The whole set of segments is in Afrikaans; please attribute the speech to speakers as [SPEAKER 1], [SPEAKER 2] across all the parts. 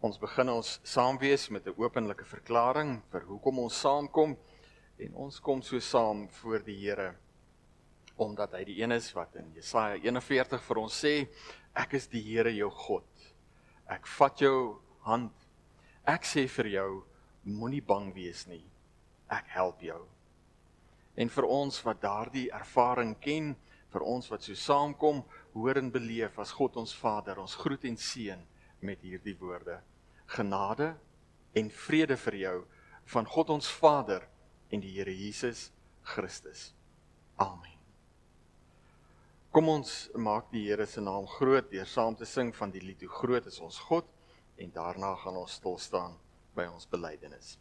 [SPEAKER 1] Ons begin ons saam wees met 'n openlike verklaring vir hoekom ons saamkom en ons kom so saam voor die Here omdat hy die een is wat in Jesaja 41 vir ons sê ek is die Here jou God. Ek vat jou hand. Ek sê vir jou moenie bang wees nie. Ek help jou. En vir ons wat daardie ervaring ken, vir ons wat so saamkom, hoor en beleef as God ons Vader, ons groet en seën met hierdie woorde genade en vrede vir jou van God ons Vader en die Here Jesus Christus. Amen. Kom ons maak die Here se naam groot deur saam te sing van die lied Hoe groot is ons God en daarna gaan ons stil staan by ons belydenis.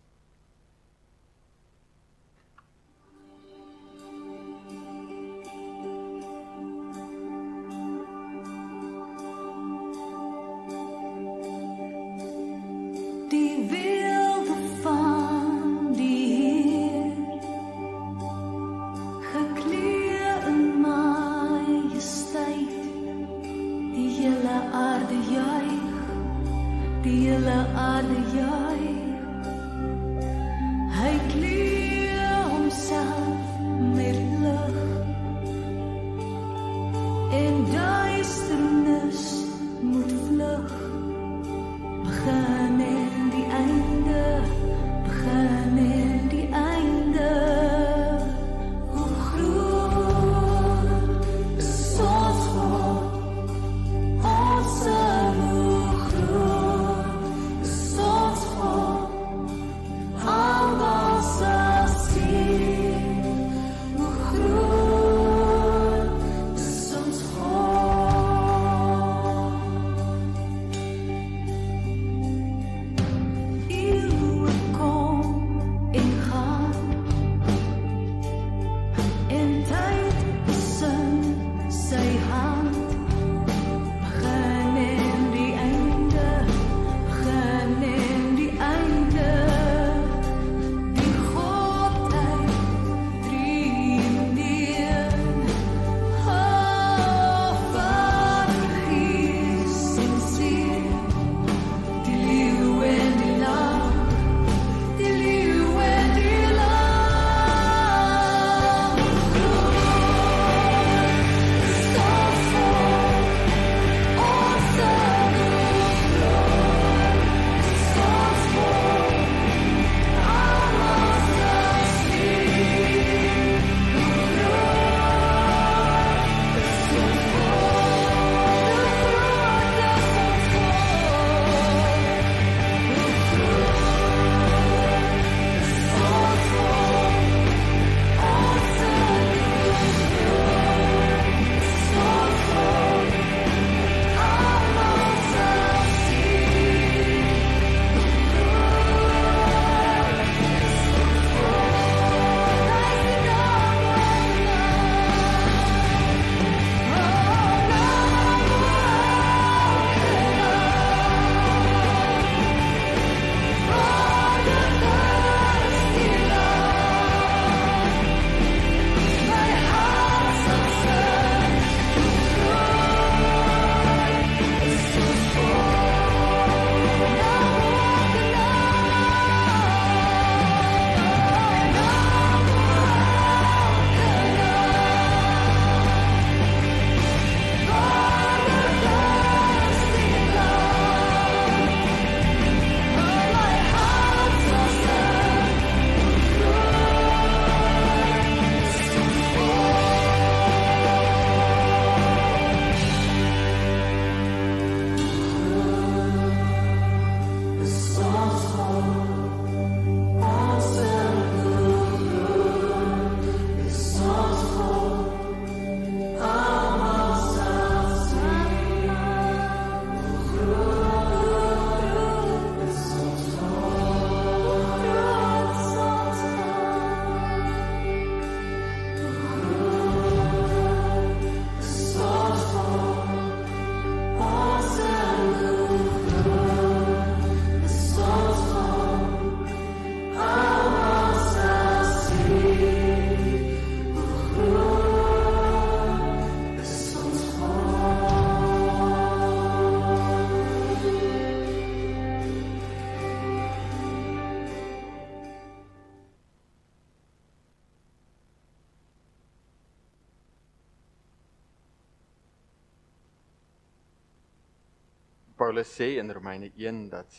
[SPEAKER 1] Paulus sê in Romeine 1 dat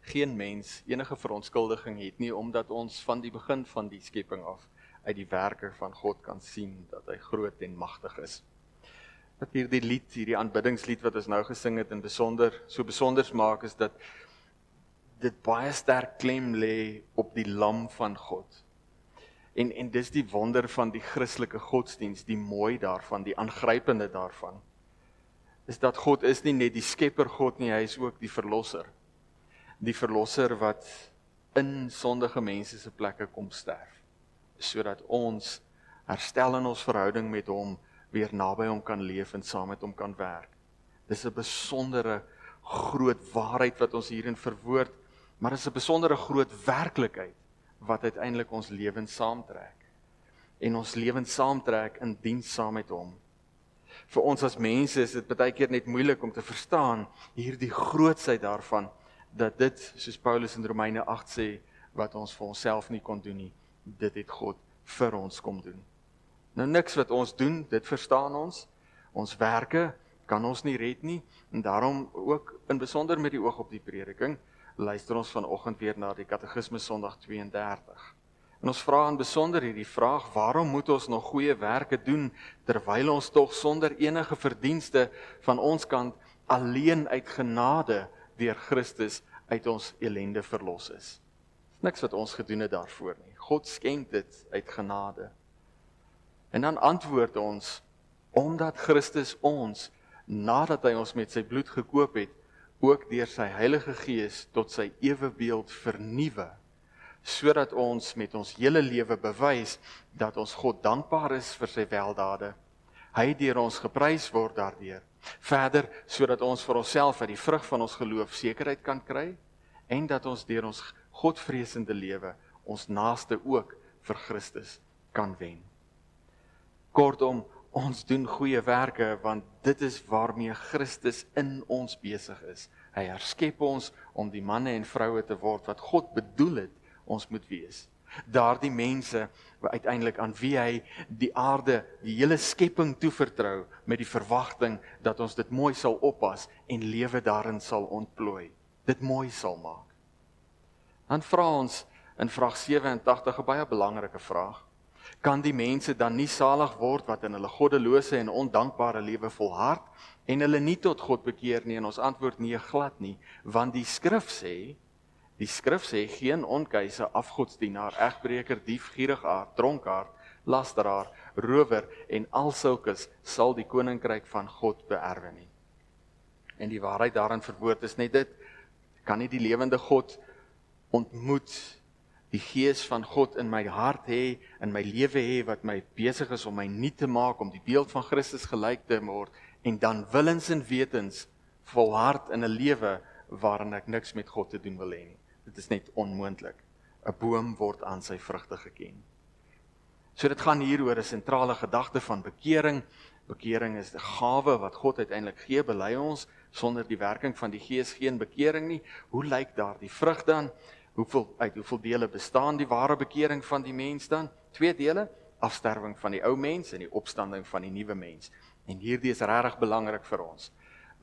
[SPEAKER 1] geen mens enige verontskuldiging het nie omdat ons van die begin van die skepping af uit die werke van God kan sien dat hy groot en magtig is. Wat hierdie lied, hierdie aanbiddingslied wat ons nou gesing het in besonder so besonders maak is dat dit baie sterk klem lê op die lam van God. En en dis die wonder van die Christelike godsdiens, die mooi daarvan, die aangrypende daarvan. Is dat God is nie net die skepper God nie, hy is ook die verlosser. Die verlosser wat in sondige mense se plekke kom sterf sodat ons herstel in ons verhouding met hom weer naby hom kan leef en saam met hom kan werk. Dis 'n besondere groot waarheid wat ons hierin verwoord, maar dis 'n besondere groot werklikheid wat uiteindelik ons lewens saamtrek. En ons lewens saamtrek in diens saam met hom. Vir ons as mense is dit baie keer net moeilik om te verstaan hierdie grootsheid daarvan dat dit soos Paulus in Romeine 8 sê wat ons vir onsself nie kon doen nie, dit het God vir ons kom doen. Nou niks wat ons doen, dit verstaan ons. Ons werke kan ons nie red nie en daarom ook in besonder met die oog op die prediking luister ons vanoggend weer na die katekismes Sondag 32. En ons vra in besonder hierdie vraag: Waarom moet ons nog goeie werke doen terwyl ons tog sonder enige verdienste van ons kant alleen uit genade deur Christus uit ons elende verlos is? Niks wat ons gedoen het daarvoor nie. God skenk dit uit genade. En dan antwoord ons omdat Christus ons nadat hy ons met sy bloed gekoop het, ook deur sy Heilige Gees tot sy ewe beeld vernuwe sodat ons met ons hele lewe bewys dat ons God dankbaar is vir sy weldade. Hy deur ons geprys word daardeur. Verder sodat ons vir onsself uit die vrug van ons geloof sekerheid kan kry en dat ons deur ons Godvreesende lewe ons naaste ook vir Christus kan wen. Kortom, ons doen goeie werke want dit is waarmee Christus in ons besig is. Hy herskep ons om die manne en vroue te word wat God bedoel het ons moet wees. Daardie mense wat uiteindelik aan wie hy die aarde, die hele skepping toevertrou met die verwagting dat ons dit mooi sal oppas en lewe daarin sal ontplooi. Dit mooi sal maak. Dan vra ons in vraag 87 'n baie belangrike vraag kan die mense dan nie salig word wat in hulle goddelose en ondankbare lewe volhard en hulle nie tot God bekeer nie en ons antwoord nee glad nie want die skrif sê die skrif sê geen onkeuse afgodsdienaar egbreker dief gierigaard dronkaard lasteraar rower en alsulkes sal die koninkryk van God beerwe nie en die waarheid daarin verwoord is net dit kan nie die lewende God ontmoet die gees van God in my hart hê, in my lewe hê wat my besig is om my nuut te maak om die beeld van Christus gelyk te word en dan willens en wetens volhard in 'n lewe waarin ek niks met God te doen wil hê nie. Dit is net onmoontlik. 'n Boom word aan sy vrugte geken. So dit gaan hier oor 'n sentrale gedagte van bekering. Bekering is 'n gawe wat God uiteindelik gee, bely ons sonder die werking van die Gees geen bekering nie. Hoe lyk daardie vrug dan? hoeveel uit hoeveel dele bestaan die ware bekering van die mens dan? Twee dele: afsterwing van die ou mens en die opstanding van die nuwe mens. En hierdie is regtig belangrik vir ons.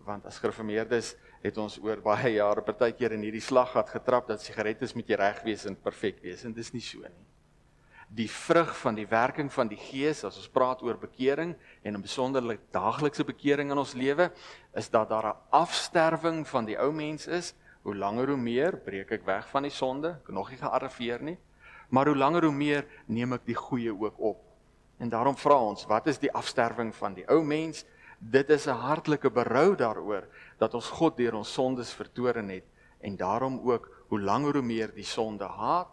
[SPEAKER 1] Want as gereformeerdes het ons oor baie jare partykeer in hierdie slag gehad getrap dat sigarettes met jy reg wees en perfek wees en dis nie so nie. Die vrug van die werking van die Gees as ons praat oor bekering en 'n besonderlik daaglikse bekering in ons lewe is dat daar 'n afsterwing van die ou mens is hoe langer hoe meer breek ek weg van die sonde, ek nog nie gearriveer nie. Maar hoe langer hoe meer neem ek die goeie ook op. En daarom vra ons, wat is die afsterwing van die ou mens? Dit is 'n hartlike berou daaroor dat ons God deur ons sondes vertoren het en daarom ook hoe langer hoe meer die sonde haat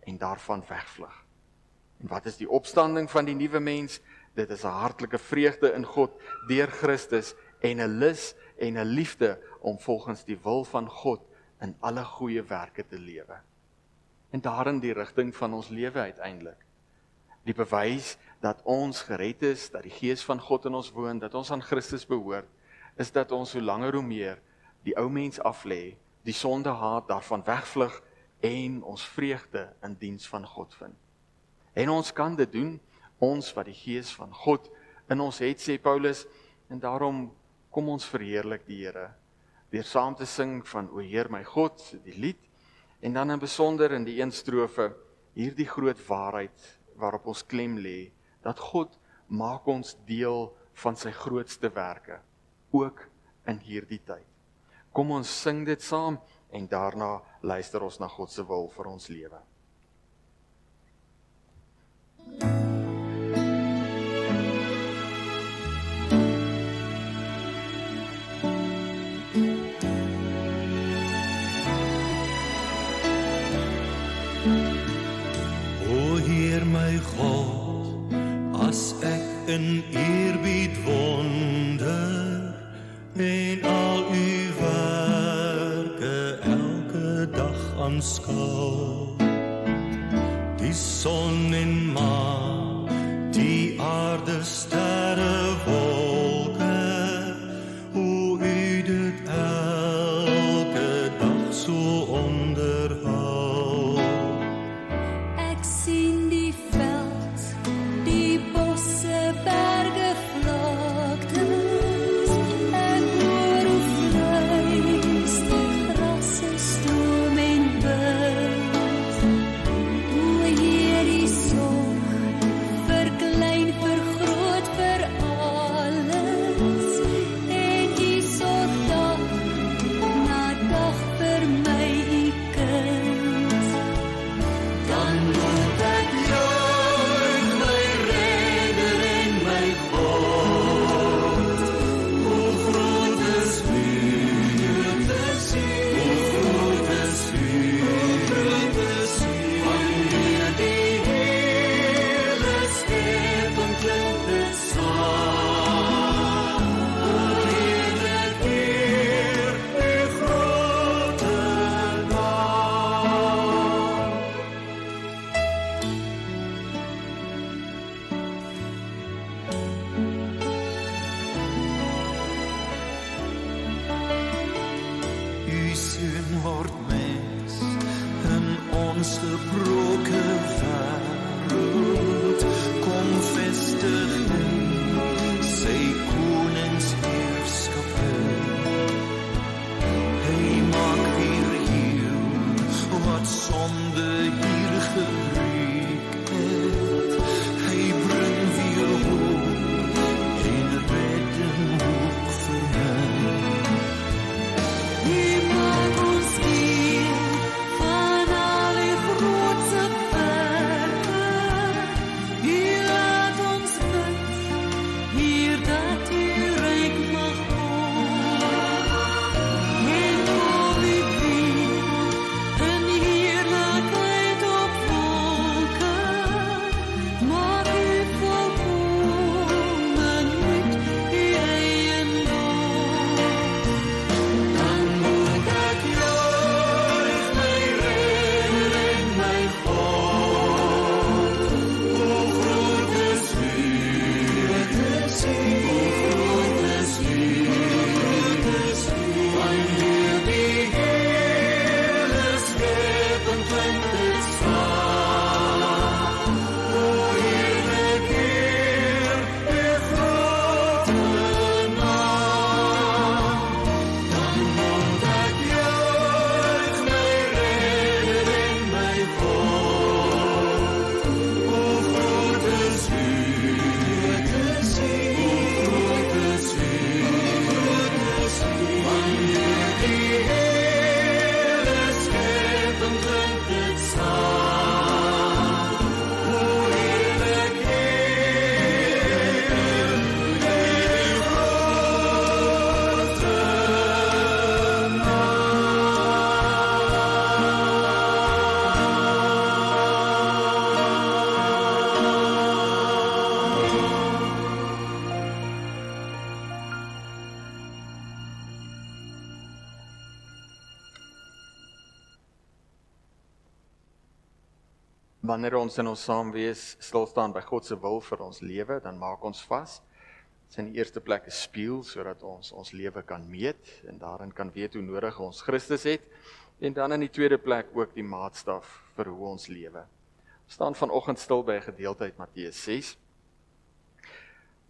[SPEAKER 1] en daarvan wegvlug. En wat is die opstanding van die nuwe mens? Dit is 'n hartlike vreugde in God deur Christus en 'n lus en 'n liefde om volgens die wil van God in alle goeie werke te lewe. En daarin die rigting van ons lewe uiteindelik. Die bewys dat ons gered is, dat die gees van God in ons woon, dat ons aan Christus behoort, is dat ons hoe langer hoe meer die ou mens aflê, die sonde haat, daarvan wegvlug en ons vreugde in diens van God vind. En ons kan dit doen ons wat die gees van God in ons het sê Paulus en daarom kom ons verheerlik die Here deur saam te sing van o Heer my God, die lied en dan in besonder in die een strofe hierdie groot waarheid waarop ons klem lê dat God maak ons deel van sy grootste werke ook in hierdie tyd. Kom ons sing dit saam en daarna luister ons na God se wil vir ons lewe.
[SPEAKER 2] O God, as ek in eerbied wonder en al u werke elke dag aanskou. Die son en maan, die aarde sterre wat sonde hier gebreek Wanneer
[SPEAKER 1] ons in ons saam wees stil staan by God se wil vir ons lewe, dan maak ons vas. Dit is in die eerste plek 'n spieël sodat ons ons lewe kan meet en daarin kan weet hoe nodig ons Christus het en dan in die tweede plek ook die maatstaf vir hoe ons lewe. Ons staan vanoggend stil by 'n gedeelte uit Matteus 6.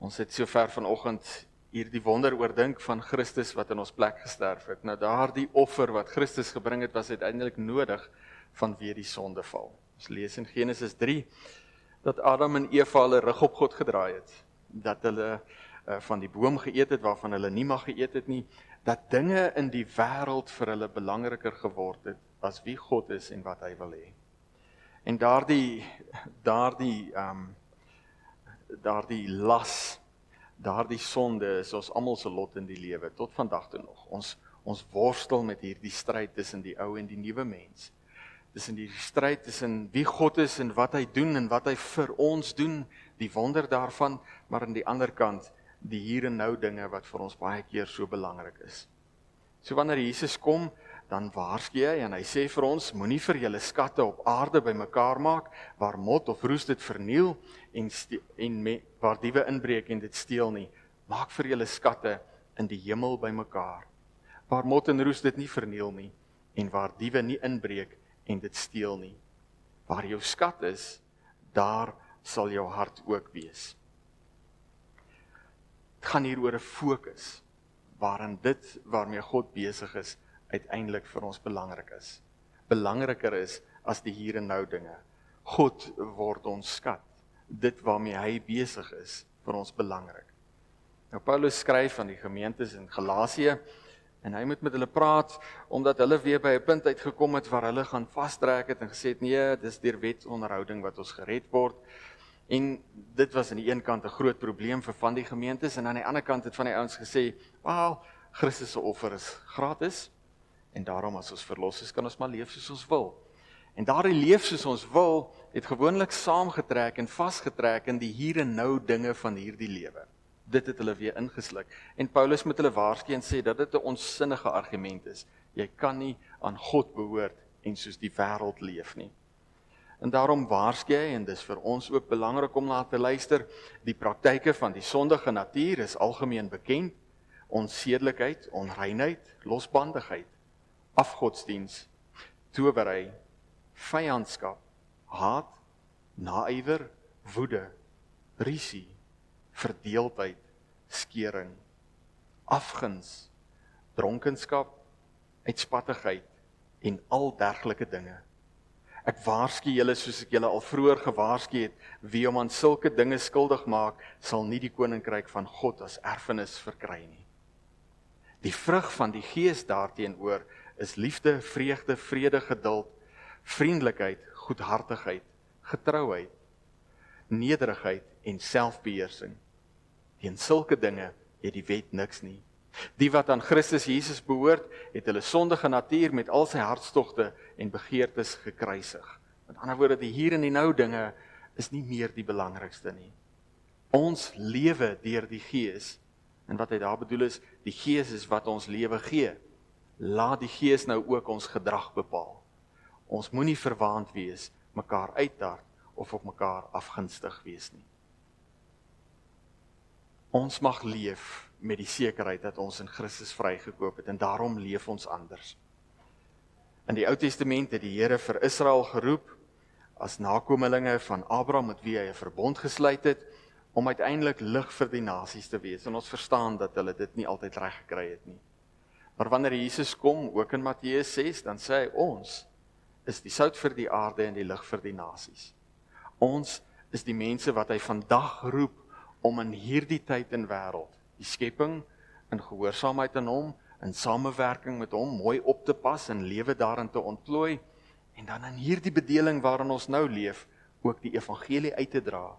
[SPEAKER 1] Ons het sover vanoggend hierdie wonder oordink van Christus wat in ons plek gesterf het. Nou daardie offer wat Christus gebring het was uiteindelik nodig vanweë die sondeval. Ons lees in Genesis 3 dat Adam en Eva hulle rug op God gedraai het, dat hulle uh, van die boom geëet het waarvan hulle nie mag geëet het nie, dat dinge in die wêreld vir hulle belangriker geword het as wie God is en wat hy wil hê. En daardie daardie ehm um, daardie las daardie sonde is ons almal se lot in die lewe tot vandag toe nog. Ons ons worstel met hierdie stryd tussen die ou en die nuwe mens. Tussen die stryd tussen wie God is en wat hy doen en wat hy vir ons doen, die wonder daarvan, maar aan die ander kant die hier en nou dinge wat vir ons baie keer so belangrik is. So wanneer Jesus kom, dan waarsku hy en hy sê vir ons moenie vir julle skatte op aarde bymekaar maak waar mot of roes dit verniel en en me, waar diewe inbreek en dit steel nie maak vir julle skatte in die hemel bymekaar waar mot en roes dit nie verniel nie en waar diewe nie inbreek en dit steel nie waar jou skat is daar sal jou hart ook wees dit gaan hier oor 'n fokus waarin dit waarmee God besig is uiteindelik vir ons belangrik is. Belangriker is as die hier en nou dinge. God word ons skat. Dit waarmee hy besig is vir ons belangrik. Nou Paulus skryf aan die gemeentes in Galasië en hy moet met hulle praat omdat hulle weer by 'n punt uitgekom het waar hulle gaan vastrek het en gesê het nee, dis deur wetsonderhouding wat ons gered word. En dit was aan die een kant 'n groot probleem vir van die gemeentes en aan die ander kant het van die ouens gesê, "Wel, Christus se offer is gratis en daarom as ons verlos is, kan ons maar leef soos ons wil. En daardie leef soos ons wil het gewoonlik saamgetrek en vasgetrek in die hier en nou dinge van hierdie lewe. Dit het hulle weer ingesluk. En Paulus moet hulle waarsku en sê dat dit 'n onsinnige argument is. Jy kan nie aan God behoort en soos die wêreld leef nie. En daarom waarsku hy en dis vir ons ook belangrik om na te luister. Die praktyke van die sondige natuur is algemeen bekend. Onsedelikheid, onreinheid, losbandigheid afgodsdiens, towery, vyandskap, haat, naaiwer, woede, risie, verdeeldheid, skering, afguns, dronkenskap, uitspattigheid en al dergelike dinge. Ek waarsku julle soos ek julle al vroeër gewaarsku het, wie om aan sulke dinge skuldig maak, sal nie die koninkryk van God as erfenis verkry nie. Die vrug van die Gees daarteenoor is liefde, vreugde, vrede, geduld, vriendelikheid, goedhartigheid, getrouheid, nederigheid en selfbeheersing. Teen sulke dinge het die wet niks nie. Die wat aan Christus Jesus behoort, het hulle sondige natuur met al sy hartstogte en begeertes gekruisig. Met ander woorde, die hier en die nou dinge is nie meer die belangrikste nie. Ons lewe deur die Gees. En wat hy daar bedoel is, die Gees is wat ons lewe gee laat die Gees nou ook ons gedrag bepaal. Ons moenie verwaand wees, mekaar uitdart of op mekaar afgunstig wees nie. Ons mag leef met die sekerheid dat ons in Christus vrygekoop het en daarom leef ons anders. In die Ou Testament het die Here vir Israel geroep as nakommelinge van Abraham met wie hy 'n verbond gesluit het om uiteindelik lig vir die nasies te wees. En ons verstaan dat hulle dit nie altyd reg gekry het nie. Maar wanneer Jesus kom, ook in Matteus 6, dan sê hy ons is die sout vir die aarde en die lig vir die nasies. Ons is die mense wat hy vandag roep om in hierdie tyd en wêreld die skepping in gehoorsaamheid aan hom, in samewerking met hom mooi op te pas en lewe daarin te ontplooi en dan in hierdie bedeling waarin ons nou leef ook die evangelie uit te dra,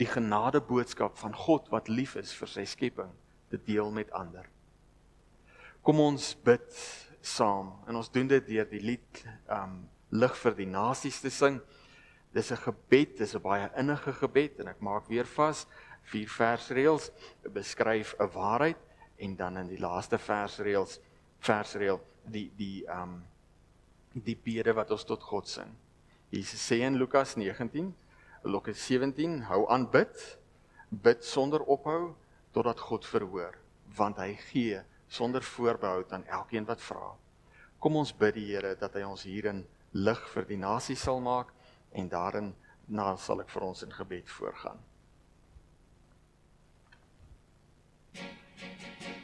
[SPEAKER 1] die genade boodskap van God wat lief is vir sy skepping te deel met ander. Kom ons bid saam en ons doen dit deur die lied um lig vir die nasies te sing. Dis 'n gebed, dis 'n baie innige gebed en ek maak weer vas vier versreëls beskryf 'n waarheid en dan in die laaste versreëls versreël die die um die bede wat ons tot God sing. Jesus sê in Lukas 19, Lukas 17, hou aan bid, bid sonder ophou totdat God verhoor, want hy gee sonder voorbehou aan elkeen wat vra. Kom ons bid die Here dat hy ons hierin lig vir die nasie sal maak en daarin na sal ek vir ons in gebed voorgaan. Thank you.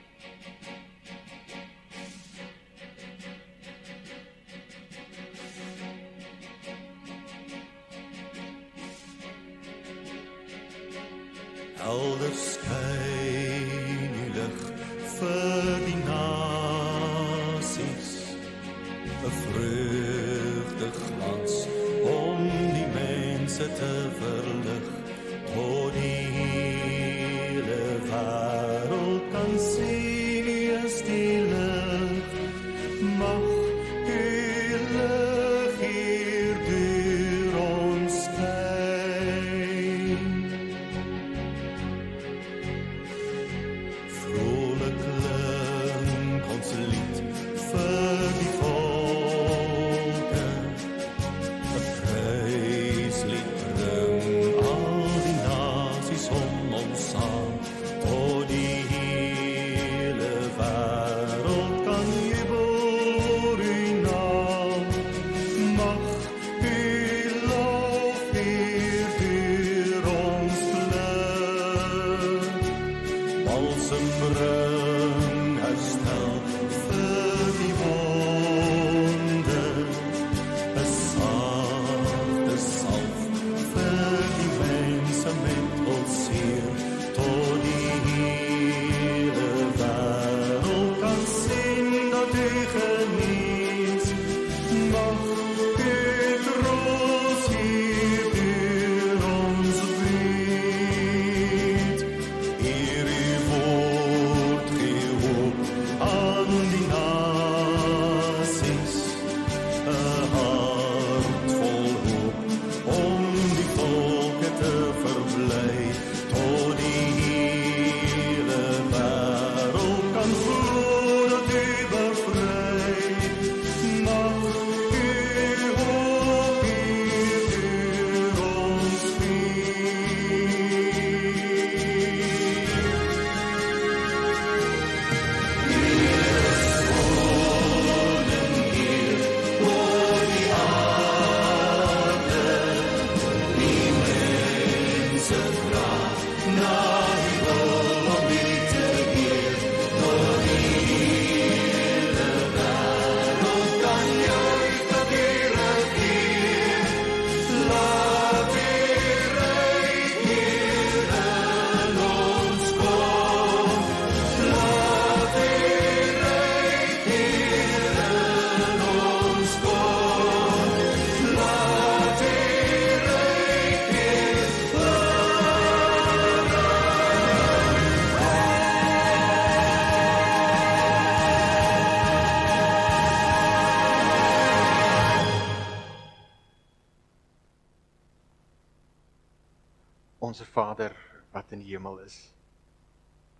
[SPEAKER 1] In die hemel is.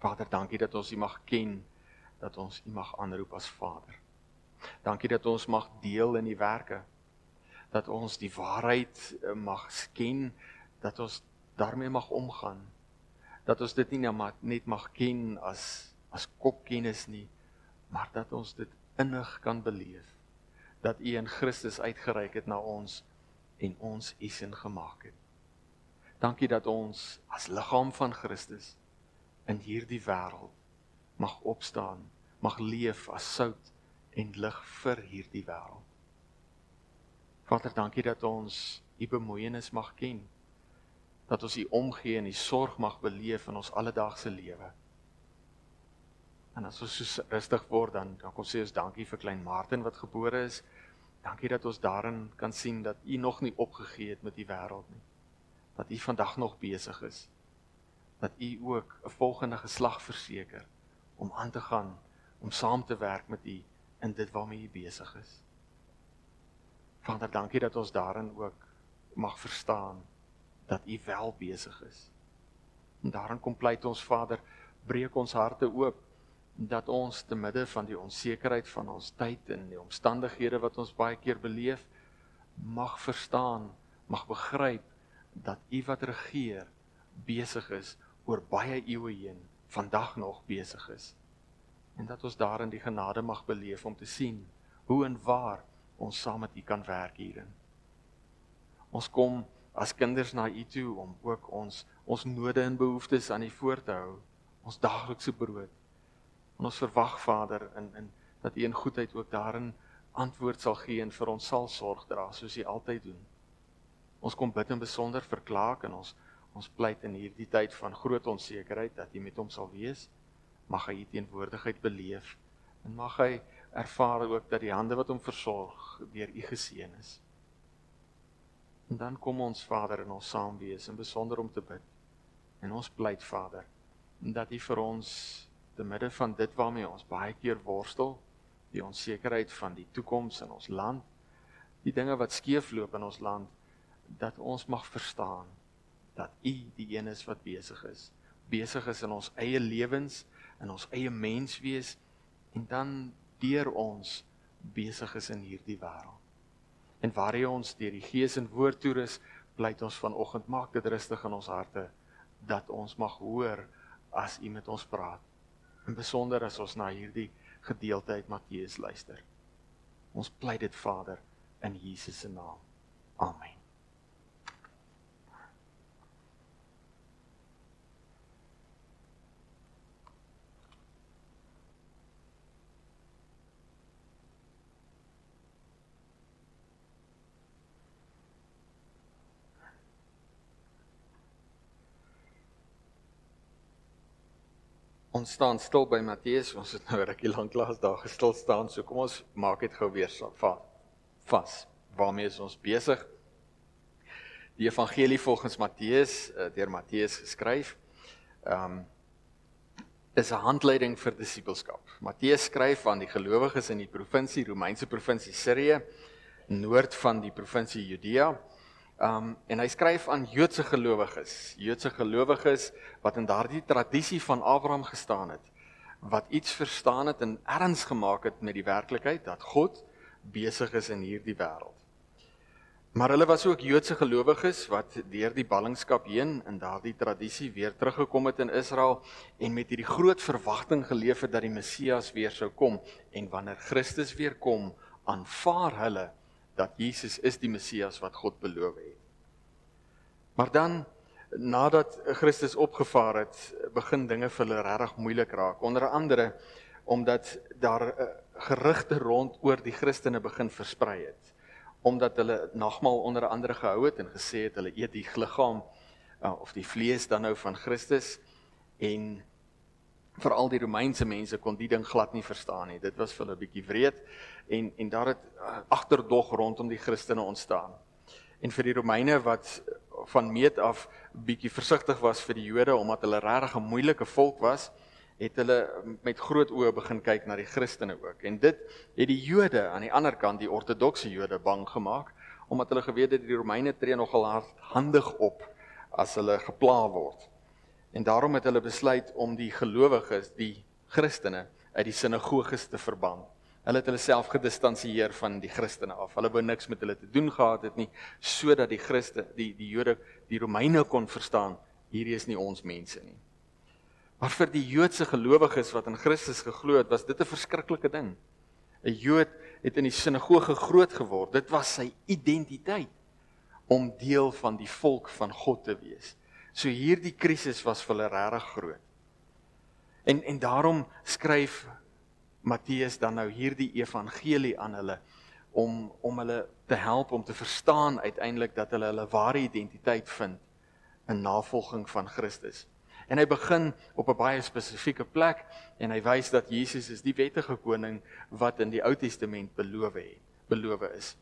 [SPEAKER 1] Vader, dankie dat ons U mag ken, dat ons U mag aanroep as Vader. Dankie dat ons mag deel in die werke. Dat ons die waarheid eh, mag ken, dat ons daarmee mag omgaan. Dat ons dit nie net mag ken as as kopkennis nie, maar dat ons dit innig kan beleef. Dat U in Christus uitgereik het na ons en ons U sin gemaak het. Dankie dat ons as liggaam van Christus in hierdie wêreld mag opstaan, mag leef as sout en lig vir hierdie wêreld. Vader, dankie dat ons u bemoeienis mag ken. Dat ons u omgee en u sorg mag beleef in ons alledaagse lewe. En as ons so rustig word dan dan kom sê ons dankie vir klein Martin wat gebore is. Dankie dat ons daarin kan sien dat u nog nie opgegee het met die wêreld nie. Dat u vandag nog besig is. Dat u ook 'n volgende geslag verseker om aan te gaan om saam te werk met u in dit waarmee u besig is. Vader, dankie dat ons daarin ook mag verstaan dat u wel besig is. En daarin kom pleit ons Vader, breek ons harte oop dat ons te midde van die onsekerheid van ons tyd en die omstandighede wat ons baie keer beleef, mag verstaan, mag begryp dat u wat regeer besig is oor baie eeue heen, vandag nog besig is. En dat ons daarin die genade mag beleef om te sien hoe en waar ons saam met u kan werk hierin. Ons kom as kinders na u toe om ook ons ons node en behoeftes aan u voor te hou, ons daaglikse brood. En ons verwag Vader in in dat u in goedheid ook daarin antwoord sal gee en vir ons sal sorg dra soos u altyd doen. Ons kom bid in besonder vir Klaak en ons Ons pleit in hierdie tyd van groot onsekerheid dat U met hom sal wees. Mag hy U teenwoordigheid beleef en mag hy ervaar ook dat die hande wat hom versorg deur U geseën is. En dan kom ons Vader in ons saam wees en besonder om te bid. En ons pleit Vader dat U vir ons te midde van dit waarmee ons baie keer worstel, die onsekerheid van die toekoms in ons land, die dinge wat skeefloop in ons land, dat ons mag verstaan dat U die een is wat besig is. Besig is in ons eie lewens, in ons eie menswees en dan deur ons besig is in hierdie wêreld. En waar hy ons deur die Gees en woord toerus, pleit ons vanoggend maak dit rustig in ons harte dat ons mag hoor as U met ons praat. En besonder as ons na hierdie gedeelte uit Matteus luister. Ons pleit dit Vader in Jesus se naam. Amen. Ons staan stil by Matteus. Ons het nou rukkie lank lank daar gestil staan. So kom ons maak dit gou weer vas. Waarmee is ons besig? Die evangelie volgens Matteus, eh, deur Matteus geskryf. Ehm um, is 'n handleiding vir disippelskap. Matteus skryf aan die gelowiges in die provinsie Romeinse provinsie Sirië, noord van die provinsie Judea. Um en hy skryf aan Joodse gelowiges, Joodse gelowiges wat in daardie tradisie van Abraham gestaan het, wat iets verstaan het en erns gemaak het met die werklikheid dat God besig is in hierdie wêreld. Maar hulle was ook Joodse gelowiges wat deur die ballingskap heen in daardie tradisie weer teruggekom het in Israel en met hierdie groot verwagting geleef het dat die Messias weer sou kom en wanneer Christus weer kom, aanvaar hulle dat Jesus is die Messias wat God beloof het. Maar dan nadat Christus opgevaar het, begin dinge vir hulle regtig moeilik raak. Onder andere omdat daar uh, gerugte rond oor die Christene begin versprei het. Omdat hulle nagmaal onder andere gehou het en gesê het hulle eet die liggaam uh, of die vlees dan nou van Christus en veral die Romeinse mense kon die ding glad nie verstaan nie. Dit was vir hulle 'n bietjie wreed en en daar het uh, agterdog rondom die Christene ontstaan. En vir die Romeine wat van meet af bietjie versigtig was vir die Jode omdat hulle regtig 'n moeilike volk was, het hulle met groot oë begin kyk na die Christene ook. En dit het die Jode aan die ander kant, die ortodokse Jode bang gemaak omdat hulle geweet het die Romeine tree nogal hardhandig op as hulle gepla word. En daarom het hulle besluit om die gelowiges, die Christene uit die sinagoges te verban. Hulle het hulle self gedistansieer van die Christene af. Hulle wou niks met hulle te doen gehad het nie sodat die Christe, die die Jode, die Romeine kon verstaan hierdie is nie ons mense nie. Maar vir die Joodse gelowiges wat in Christus geglo het, was dit 'n verskriklike ding. 'n Jood het in die sinagoge groot geword. Dit was sy identiteit om deel van die volk van God te wees. So hierdie krisis was vir hulle regtig groot. En en daarom skryf Matteus dan nou hierdie evangelie aan hulle om om hulle te help om te verstaan uiteindelik dat hulle hulle ware identiteit vind in navolging van Christus. En hy begin op 'n baie spesifieke plek en hy wys dat Jesus is die wettige koning wat in die Ou Testament beloof het, beloof is.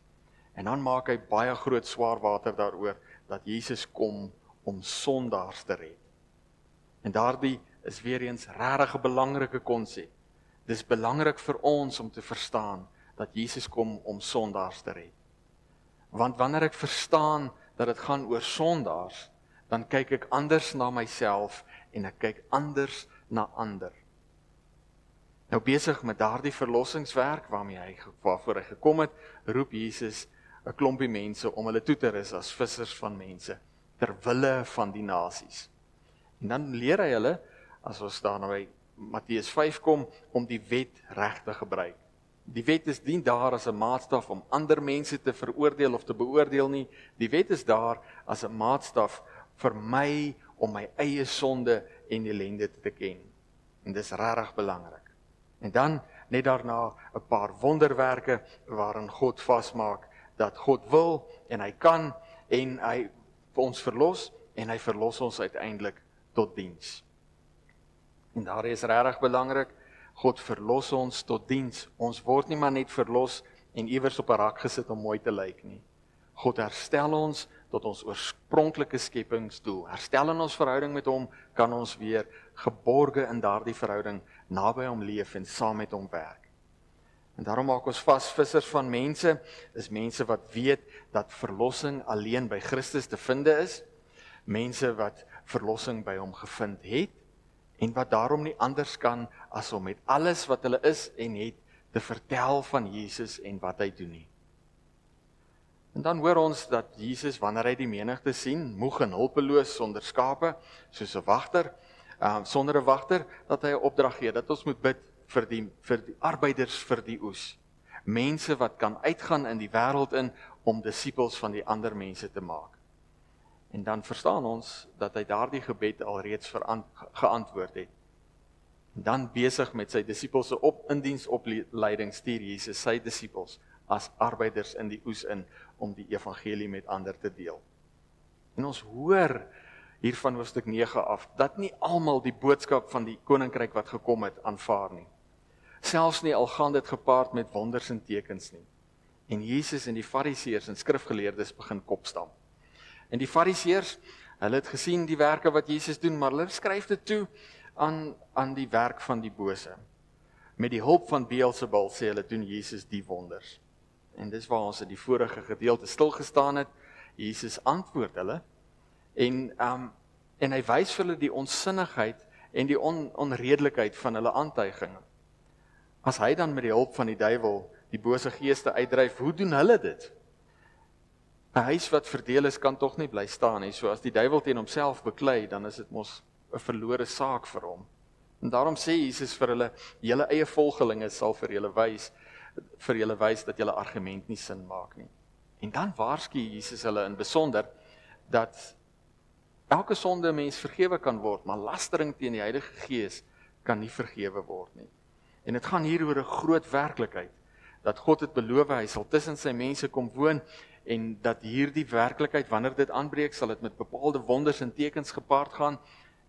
[SPEAKER 1] En dan maak hy baie groot swaar water daaroor dat Jesus kom om sondaars te red. En daardie is weer eens regtig 'n belangrike konsep. Dis belangrik vir ons om te verstaan dat Jesus kom om sondaars te red. Want wanneer ek verstaan dat dit gaan oor sondaars, dan kyk ek anders na myself en ek kyk anders na ander. Nou besig met daardie verlossingswerk waarmee hy waarvoor hy gekom het, roep Jesus 'n klompie mense om hulle toe te rus as vissers van mense ter wille van die nasies. En dan leer hy hulle as ons daar nou by Matteus 5 kom om die wet reg te gebruik. Die wet is nie daar as 'n maatstaf om ander mense te veroordeel of te beoordeel nie. Die wet is daar as 'n maatstaf vir my om my eie sonde en ellende te ken. En dis regtig belangrik. En dan net daarna 'n paar wonderwerke waarin God vasmaak dat God wil en hy kan en hy ons verlos en hy verlos ons uiteindelik tot diens. En daar is regtig belangrik, God verlos ons tot diens. Ons word nie maar net verlos en iewers op 'n rak gesit om mooi te lyk nie. God herstel ons tot ons oorspronklike skepingsdoel. Herstel in ons verhouding met hom kan ons weer geborge in daardie verhouding naby hom leef en saam met hom werk. En daarom maak ons vas vissers van mense is mense wat weet dat verlossing alleen by Christus te vind is. Mense wat verlossing by hom gevind het en wat daarom nie anders kan as om met alles wat hulle is en het te vertel van Jesus en wat hy doen nie. En dan hoor ons dat Jesus wanneer hy die menigte sien, moeg en hulpeloos sonder skape, soos 'n wagter, um, sonder 'n wagter, dat hy 'n opdrag gee dat ons moet bid vir die vir die arbeiders vir die oes. Mense wat kan uitgaan in die wêreld in om disippels van die ander mense te maak. En dan verstaan ons dat hy daardie gebed alreeds geantwoord het. En dan besig met sy disippels se op indiensopleiding stuur Jesus sy disippels as arbeiders in die oes in om die evangelie met ander te deel. En ons hoor hier van hoofstuk 9 af dat nie almal die boodskap van die koninkryk wat gekom het aanvaar nie. Selfs nie al gaan dit gepaard met wonders en tekens nie. En Jesus en die Fariseërs en skrifgeleerdes begin kopstamp. En die Fariseërs, hulle het gesien die werke wat Jesus doen, maar hulle skryf dit toe aan aan die werk van die bose. Met die hulp van Beelzebul sê hulle doen Jesus die wonders. En dis waar ons in die vorige gedeelte stil gestaan het. Jesus antwoord hulle en um en hy wys vir hulle die onsinnigheid en die on, onredelikheid van hulle aantuigings. As hy dan met die hulp van die duiwel die bose geeste uitdryf, hoe doen hulle dit? 'n Huis wat verdeel is kan tog nie bly staan nie. So as die duiwel teen homself beklei, dan is dit mos 'n verlore saak vir hom. En daarom sê Jesus vir hulle, julle eie volgelinge sal vir julle wys vir julle wys dat julle argument nie sin maak nie. En dan waarsku Jesus hulle in besonder dat elke sonde mens vergewe kan word, maar lastering teen die Heilige Gees kan nie vergewe word nie. En dit gaan hier oor 'n groot werklikheid dat God het beloof hy sal tussen sy mense kom woon en dat hierdie werklikheid wanneer dit aanbreek sal dit met bepaalde wonders en tekens gepaard gaan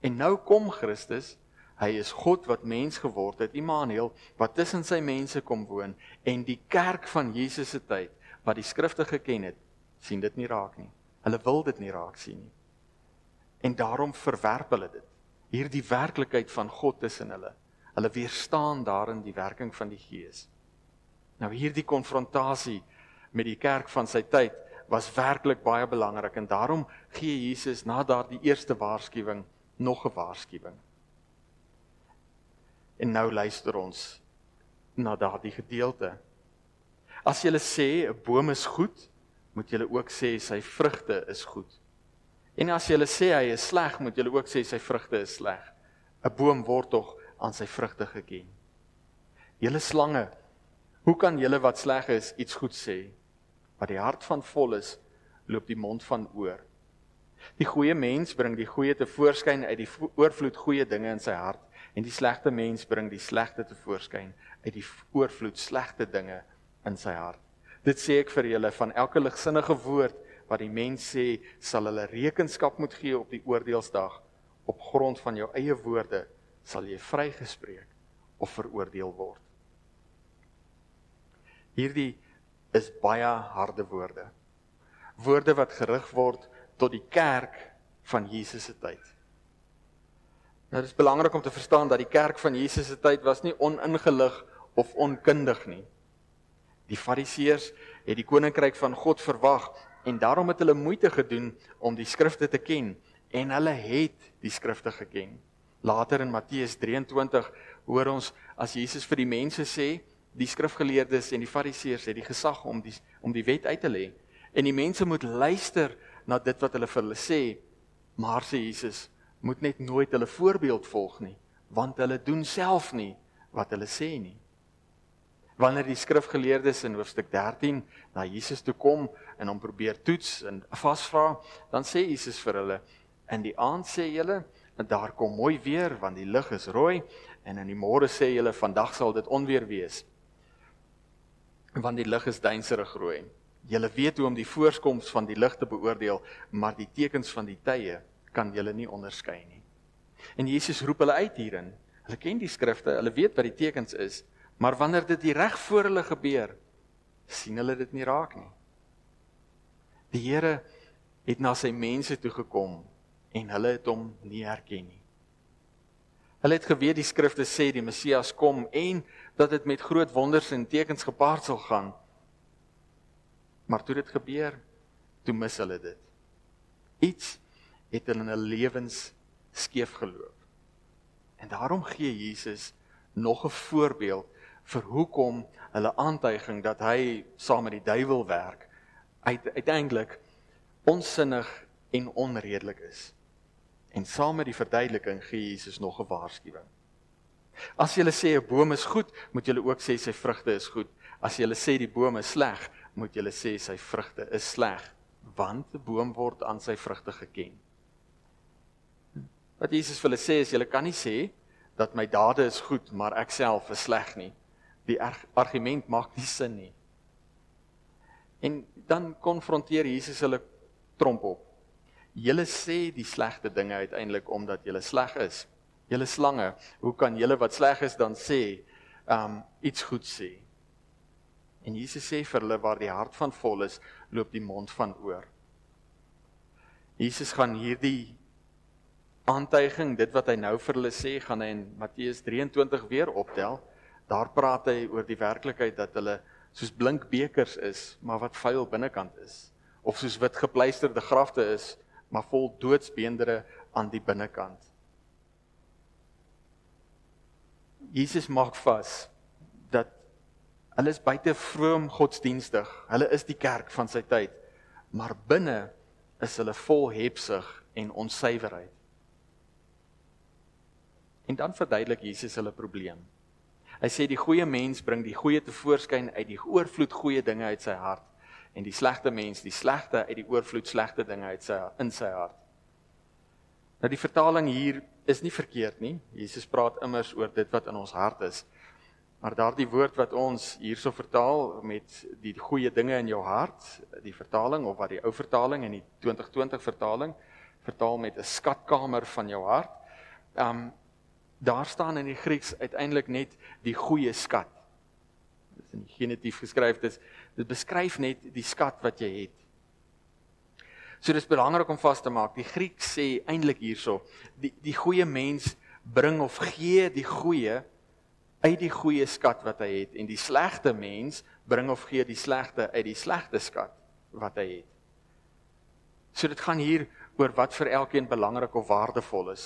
[SPEAKER 1] en nou kom Christus Hy is God wat mens geword het, Immanuel, wat tussen sy mense kom woon en die kerk van Jesus se tyd wat die skrifte geken het, sien dit nie raak nie. Hulle wil dit nie raak sien nie. En daarom verwerp hulle dit. Hierdie werklikheid van God tussen hulle. Hulle weerstaan daarin die werking van die Gees. Nou hierdie konfrontasie met die kerk van sy tyd was werklik baie belangrik en daarom gee Jesus na daardie eerste waarskuwing nog 'n waarskuwing. En nou luister ons na daardie gedeelte. As jy sê 'n boom is goed, moet jy ook sê sy vrugte is goed. En as jy sê hy is sleg, moet jy ook sê sy vrugte is sleg. 'n Boom word tog aan sy vrugte geken. Julle slange, hoe kan julle wat sleg is iets goed sê? Wat die hart van vol is, loop die mond van oor. Die goeie mens bring die goeie te voorskyn uit die oorvloed goeie dinge in sy hart en die slegte mens bring die slegte te voorskyn uit die oorvloed slegte dinge in sy hart. Dit sê ek vir julle van elke ligsinnige woord wat die mens sê, sal hulle rekenskap moet gee op die oordeelsdag. Op grond van jou eie woorde sal jy vrygespreek of veroordeel word. Hierdie is baie harde woorde. Woorde wat gerig word tot die kerk van Jesus se tyd. Nou dit is belangrik om te verstaan dat die kerk van Jesus se tyd was nie oningelig of onkundig nie. Die Fariseërs het die koninkryk van God verwag en daarom het hulle moeite gedoen om die skrifte te ken en hulle het die skrifte geken. Later in Matteus 23 hoor ons as Jesus vir die mense sê, die skrifgeleerdes en die Fariseërs het die gesag om die om die wet uit te lê en die mense moet luister na dit wat hulle vir hulle sê. Maar sê Jesus, moet net nooit hulle voorbeeld volg nie, want hulle doen self nie wat hulle sê nie. Wanneer die skrifgeleerdes in hoofstuk 13 na Jesus toe kom en hom probeer toets en vasvra, dan sê Jesus vir hulle: "In die aand sê julle, daar kom mooi weer want die lig is rooi, en in die môre sê julle, vandag sal dit onweer wees, want die lig is duiserig rooi." Julle weet hoe om die voorkoms van die lig te beoordeel, maar die tekens van die tye kan julle nie onderskei nie. En Jesus roep hulle uit hierin. Hulle ken die skrifte, hulle weet wat die tekens is, maar wanneer dit reg voor hulle gebeur, sien hulle dit nie raak nie. Die Here het na sy mense toe gekom en hulle het hom nie herken nie. Hulle het geweet die skrifte sê die Messias kom en dat dit met groot wonders en tekens gepaard sal gaan. Maar toe dit gebeur, toe mis hulle dit. Iets het in hulle lewens skeef geloop. En daarom gee Jesus nog 'n voorbeeld vir hoekom hulle aantuiging dat hy saam met die duiwel werk uiteindelik onsinnig en onredelik is. En saam met die verduideliking gee Jesus nog 'n waarskuwing. As jy sê 'n boom is goed, moet jy ook sê sy vrugte is goed. As jy sê die boom is sleg, moet jy sê sy vrugte is sleg, want 'n boom word aan sy vrugte geken. Wat Jesus vir hulle sê is jy kan nie sê dat my dade is goed, maar ek self is sleg nie. Die argument maak nie sin nie. En dan konfronteer Jesus hulle tromp op. Julle sê die slegte dinge uiteindelik omdat julle sleg is. Julle slange, hoe kan julle wat sleg is dan sê um iets goed sê? En Jesus sê vir hulle waar die hart van vol is, loop die mond van oor. Jesus gaan hierdie aantuiging, dit wat hy nou vir hulle sê, gaan hy in Matteus 23 weer optel. Daar praat hy oor die werklikheid dat hulle soos blink bekers is, maar wat vuil binnekant is, of soos wit gepleisterde grafte is, maar vol doodsbeendere aan die binnekant. Jesus maak vas dat hulle is buite vroom godsdienstig. Hulle is die kerk van sy tyd, maar binne is hulle vol hebsug en onsuiverheid. En dan verduidelik Jesus hulle probleem. Hy sê die goeie mens bring die goeie te voorskyn uit die oorvloed goeie dinge uit sy hart en die slegte mens die slegte uit die oorvloed slegte dinge uit sy in sy hart. Nou die vertaling hier is nie verkeerd nie. Jesus praat immers oor dit wat in ons hart is. Maar daardie woord wat ons hierso vertaal met die goeie dinge in jou hart, die vertaling of wat die ou vertaling en die 2020 vertaling vertaal met 'n skatkamer van jou hart. Um daar staan in die Grieks uiteindelik net die goeie skat. Is in die genitief geskryf dis dit beskryf net die skat wat jy het. So dis belangrik om vas te maak. Die Griek sê eintlik hierso, die die goeie mens bring of gee die goeie uit die goeie skat wat hy het en die slegte mens bring of gee die slegte uit die slegte skat wat hy het. So dit gaan hier oor wat vir elkeen belangrik of waardevol is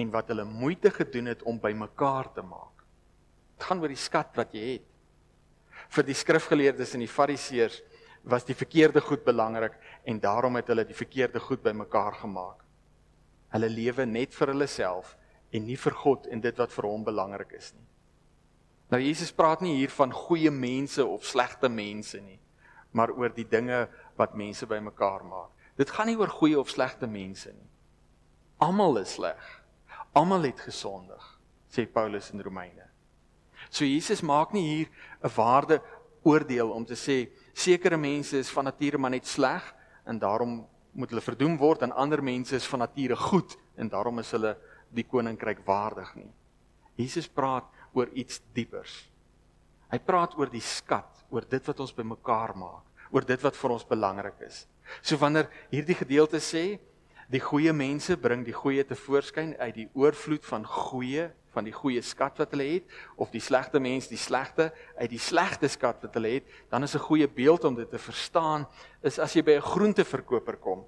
[SPEAKER 1] en wat hulle moeite gedoen het om bymekaar te maak. Dit gaan oor die skat wat jy het. Vir die skrifgeleerdes en die fariseërs was die verkeerde goed belangrik en daarom het hulle die verkeerde goed bymekaar gemaak. Hulle lewe net vir hulle self en nie vir God en dit wat vir hom belangrik is nie. Nou Jesus praat nie hier van goeie mense of slegte mense nie, maar oor die dinge wat mense bymekaar maak. Dit gaan nie oor goeie of slegte mense nie. Almal is sleg. Almal het gesondig, sê Paulus in Romeine. So Jesus maak nie hier 'n waarde oordeel om te sê sekere mense is van nature maar net sleg en daarom moet hulle verdoem word en ander mense is van nature goed en daarom is hulle die koninkryk waardig nie. Jesus praat oor iets diepers. Hy praat oor die skat, oor dit wat ons bymekaar maak, oor dit wat vir ons belangrik is. So wanneer hierdie gedeelte sê Die goeie mense bring die goeie te voorskyn uit die oorvloed van goeie van die goeie skat wat hulle het of die slegte mens die slegte uit die slegte skat wat hulle het, dan is 'n goeie beeld om dit te verstaan is as jy by 'n groenteverkoper kom.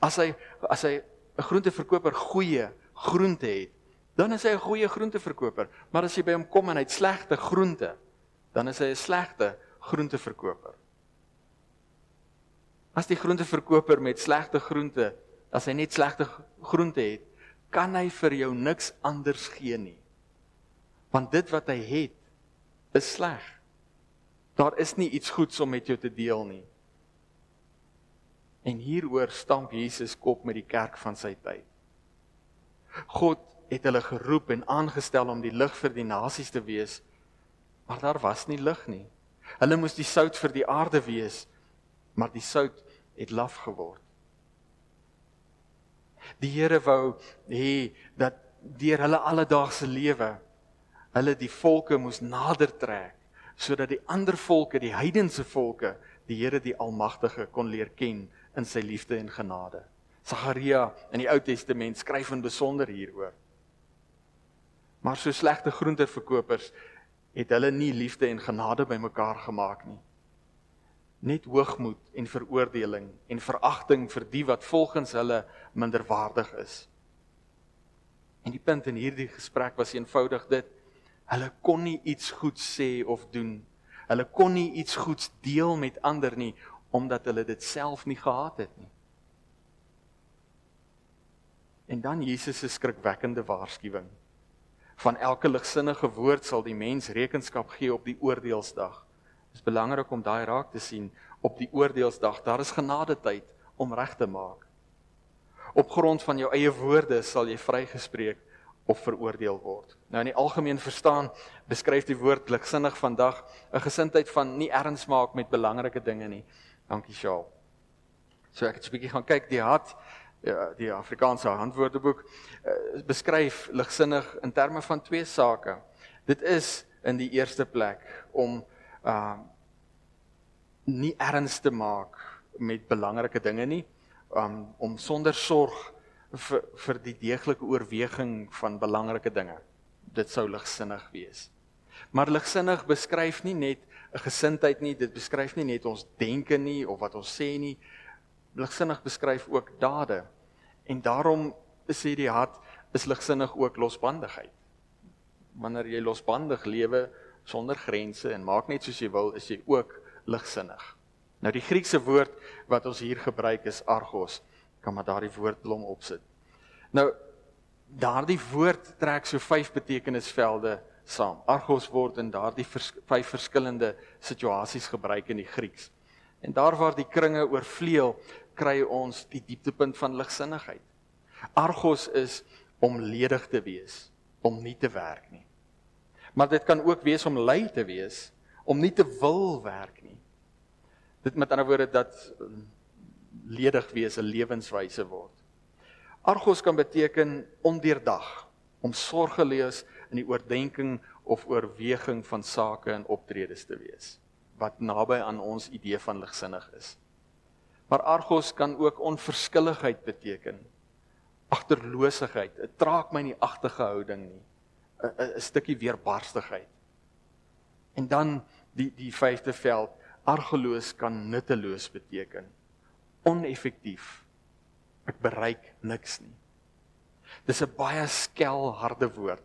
[SPEAKER 1] As hy as hy 'n groenteverkoper goeie groente het, dan is hy 'n goeie groenteverkoper, maar as jy by hom kom en hy het slegte groente, dan is hy 'n slegte groenteverkoper. As die groenteverkoper met slegte groente as hy net slegte groente het, kan hy vir jou niks anders gee nie. Want dit wat hy het is sleg. Daar is nie iets goeds om met jou te deel nie. En hieroor stamp Jesus kop met die kerk van sy tyd. God het hulle geroep en aangestel om die lig vir die nasies te wees, maar daar was nie lig nie. Hulle moes die sout vir die aarde wees, maar die sout het laf geword. Die Here wou hê dat deur hulle alledaagse lewe hulle die volke moes nader trek sodat die ander volke, die heidense volke, die Here die Almagtige kon leer ken in sy liefde en genade. Sagaria in die Ou Testament skryf in besonder hieroor. Maar so slegte groenteverkopers het hulle nie liefde en genade bymekaar gemaak nie. Net hoogmoed en veroordeling en veragting vir die wat volgens hulle minderwaardig is. En die punt in hierdie gesprek was eenvoudig dit: hulle kon nie iets goeds sê of doen. Hulle kon nie iets goeds deel met ander nie omdat hulle dit self nie gehad het nie. En dan Jesus se skrikwekkende waarskuwing. Van elke ligsinnige woord sal die mens rekenskap gee op die oordeelsdag. Dit is belangrik om daai raak te sien op die oordeelsdag. Daar is genade tyd om reg te maak. Op grond van jou eie woorde sal jy vrygespreek of veroordeel word. Nou in die algemeen verstaan beskryf die woord ligsinnig vandag 'n gesindheid van nie erns maak met belangrike dinge nie. Dankie Shaal. So ek het 'n bietjie gaan kyk die hart ja, die Afrikaanse handwoordeboek uh, beskryf ligsinnig in terme van twee sake. Dit is in die eerste plek om uh nie erns te maak met belangrike dinge nie, um, om sonder sorg vir vir die deeglike oorweging van belangrike dinge. Dit sou ligsinnig wees. Maar ligsinnig beskryf nie net 'n gesindheid nie, dit beskryf nie net ons denke nie of wat ons sê nie. Ligsinnig beskryf ook dade. En daarom sê die hart is ligsinnig ook losbandigheid. Wanneer jy losbandig lewe sonder grense en maak net soos jy wil, is jy ook ligsinnig. Nou die Griekse woord wat ons hier gebruik is argos. Kan maar daardie woordblom opsit. Nou daardie woord trek so vyf betekenisvelde saam. Argos word in daardie vers, vyf verskillende situasies gebruik in die Grieks. En daar waar die kringe oorvleuel, kry ons die dieptepunt van ligsinnigheid. Argos is om ledig te wees, om nie te werk nie. Maar dit kan ook wees om lui te wees, om nie te wil werk nie. Dit met ander woorde dat um, ledig wees 'n lewenswyse word. Argos kan beteken ondeurdag, om sorgelees in die oordeenking of oorweging van sake en optredes te wees wat naby aan ons idee van ligsinnig is. Maar argos kan ook onverskilligheid beteken. Agterloosheid, dit traak my nie agterge houding nie. 'n 'n stukkie weerbarstigheid. En dan die die vyfde veld, argeloos kan nutteloos beteken. Oneffektief. Ek bereik niks nie. Dis 'n baie skel harde woord.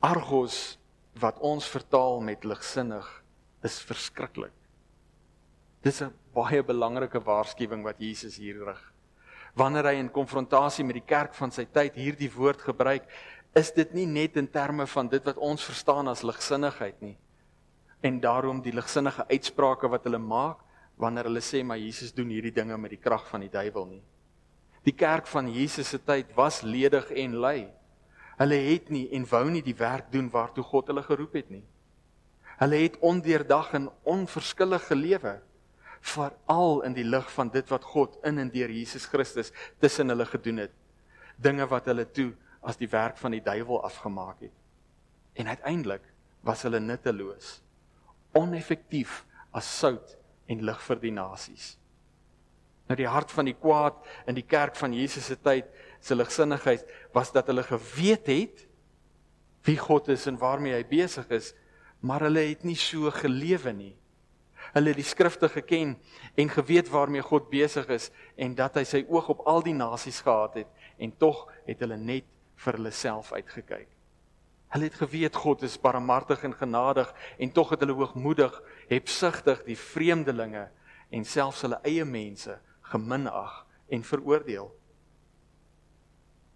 [SPEAKER 1] Argos wat ons vertaal met ligsinnig is verskriklik. Dis 'n baie belangrike waarskuwing wat Jesus hier rig. Wanneer hy in konfrontasie met die kerk van sy tyd hierdie woord gebruik, is dit nie net in terme van dit wat ons verstaan as ligsinnigheid nie. En daarom die ligsinnige uitsprake wat hulle maak wanneer hulle sê maar Jesus doen hierdie dinge met die krag van die duiwel nie. Die kerk van Jesus se tyd was ledig en lui. Hulle het nie en wou nie die werk doen waartoe God hulle geroep het nie. Hulle het ondeurdag en onverskillig gelewe veral in die lig van dit wat God in en deur Jesus Christus tussen hulle gedoen het. Dinge wat hulle toe as die werk van die duiwel afgemaak het. En uiteindelik was hulle nutteloos, oneffektief as sout en lig vir die nasies. Nou die hart van die kwaad in die kerk van Jesus se tyd se ligsinnigheid was dat hulle geweet het wie God is en waarmee hy besig is, maar hulle het nie so gelewe nie. Hulle die skrifte geken en geweet waarmee God besig is en dat hy sy oog op al die nasies gehad het en tog het hulle net vir hulle self uitgekyk. Hulle het geweet God is barmhartig en genadig en tog het hulle hoogmoedig, hebsugtig die vreemdelinge en selfs hulle eie mense geminag en veroordeel.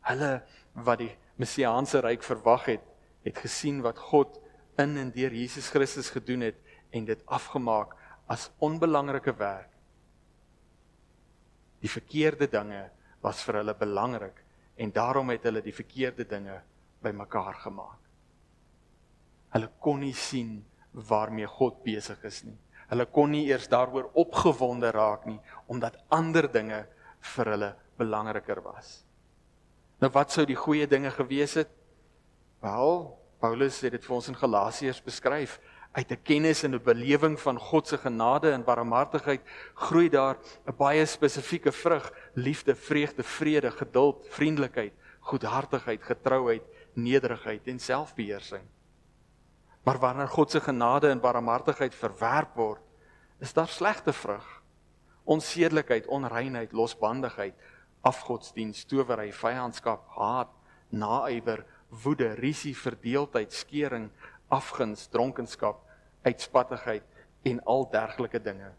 [SPEAKER 1] Hulle wat die messiaanse ryk verwag het, het gesien wat God in en deur Jesus Christus gedoen het en dit afgemaak as onbelangrike werk. Die verkeerde dinge was vir hulle belangrik en daarom het hulle die verkeerde dinge bymekaar gemaak. Hulle kon nie sien waarmee God besig is nie. Hulle kon nie eers daaroor opgewonde raak nie omdat ander dinge vir hulle belangriker was. Nou wat sou die goeie dinge gewees het? Wel, Paulus het dit vir ons in Galasiërs beskryf. Uit 'n kennis en 'n belewing van God se genade en barmhartigheid groei daar 'n baie spesifieke vrug: liefde, vreugde, vrede, geduld, vriendelikheid, goedhartigheid, getrouheid, nederigheid en selfbeheersing. Maar wanneer God se genade en barmhartigheid verwerp word, is daar slegte vrug. Onsedelikheid, onreinheid, losbandigheid, afgodsdiens, towery, vyandskap, haat, naaiwer, woede, risie, verdeeldheid, skering, afguns, dronkenskap, uitspattigheid en al dergelike dinge.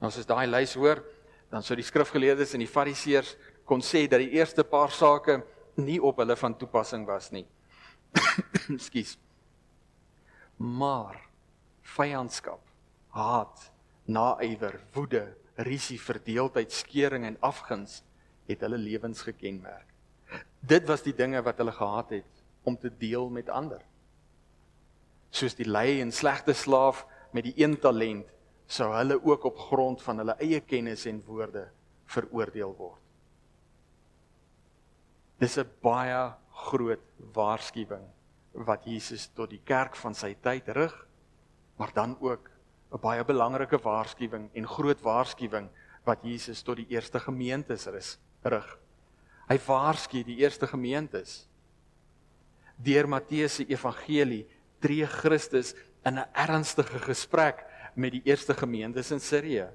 [SPEAKER 1] Nou as jy daai lys hoor, dan sou die skrifgeleerdes en die fariseërs kon sê dat die eerste paar sake nie op hulle van toepassing was nie. Ekskuus. Maar vyandskap, haat, naaiwer, woede, risie, verdeeldheid, skering en afguns het hulle lewens gekenmerk. Dit was die dinge wat hulle gehaat het om te deel met ander. Soos die lui en slegte slaaf met die een talent, sou hulle ook op grond van hulle eie kennis en woorde veroordeel word. Dis 'n baie groot waarskuwing wat Jesus tot die kerk van sy tyd rig, maar dan ook 'n baie belangrike waarskuwing en groot waarskuwing wat Jesus tot die eerste gemeentes rig. Hy waarsku die eerste gemeentes. Deur Matteus se evangelie tree Christus in 'n ernstige gesprek met die eerste gemeentes in Sirië.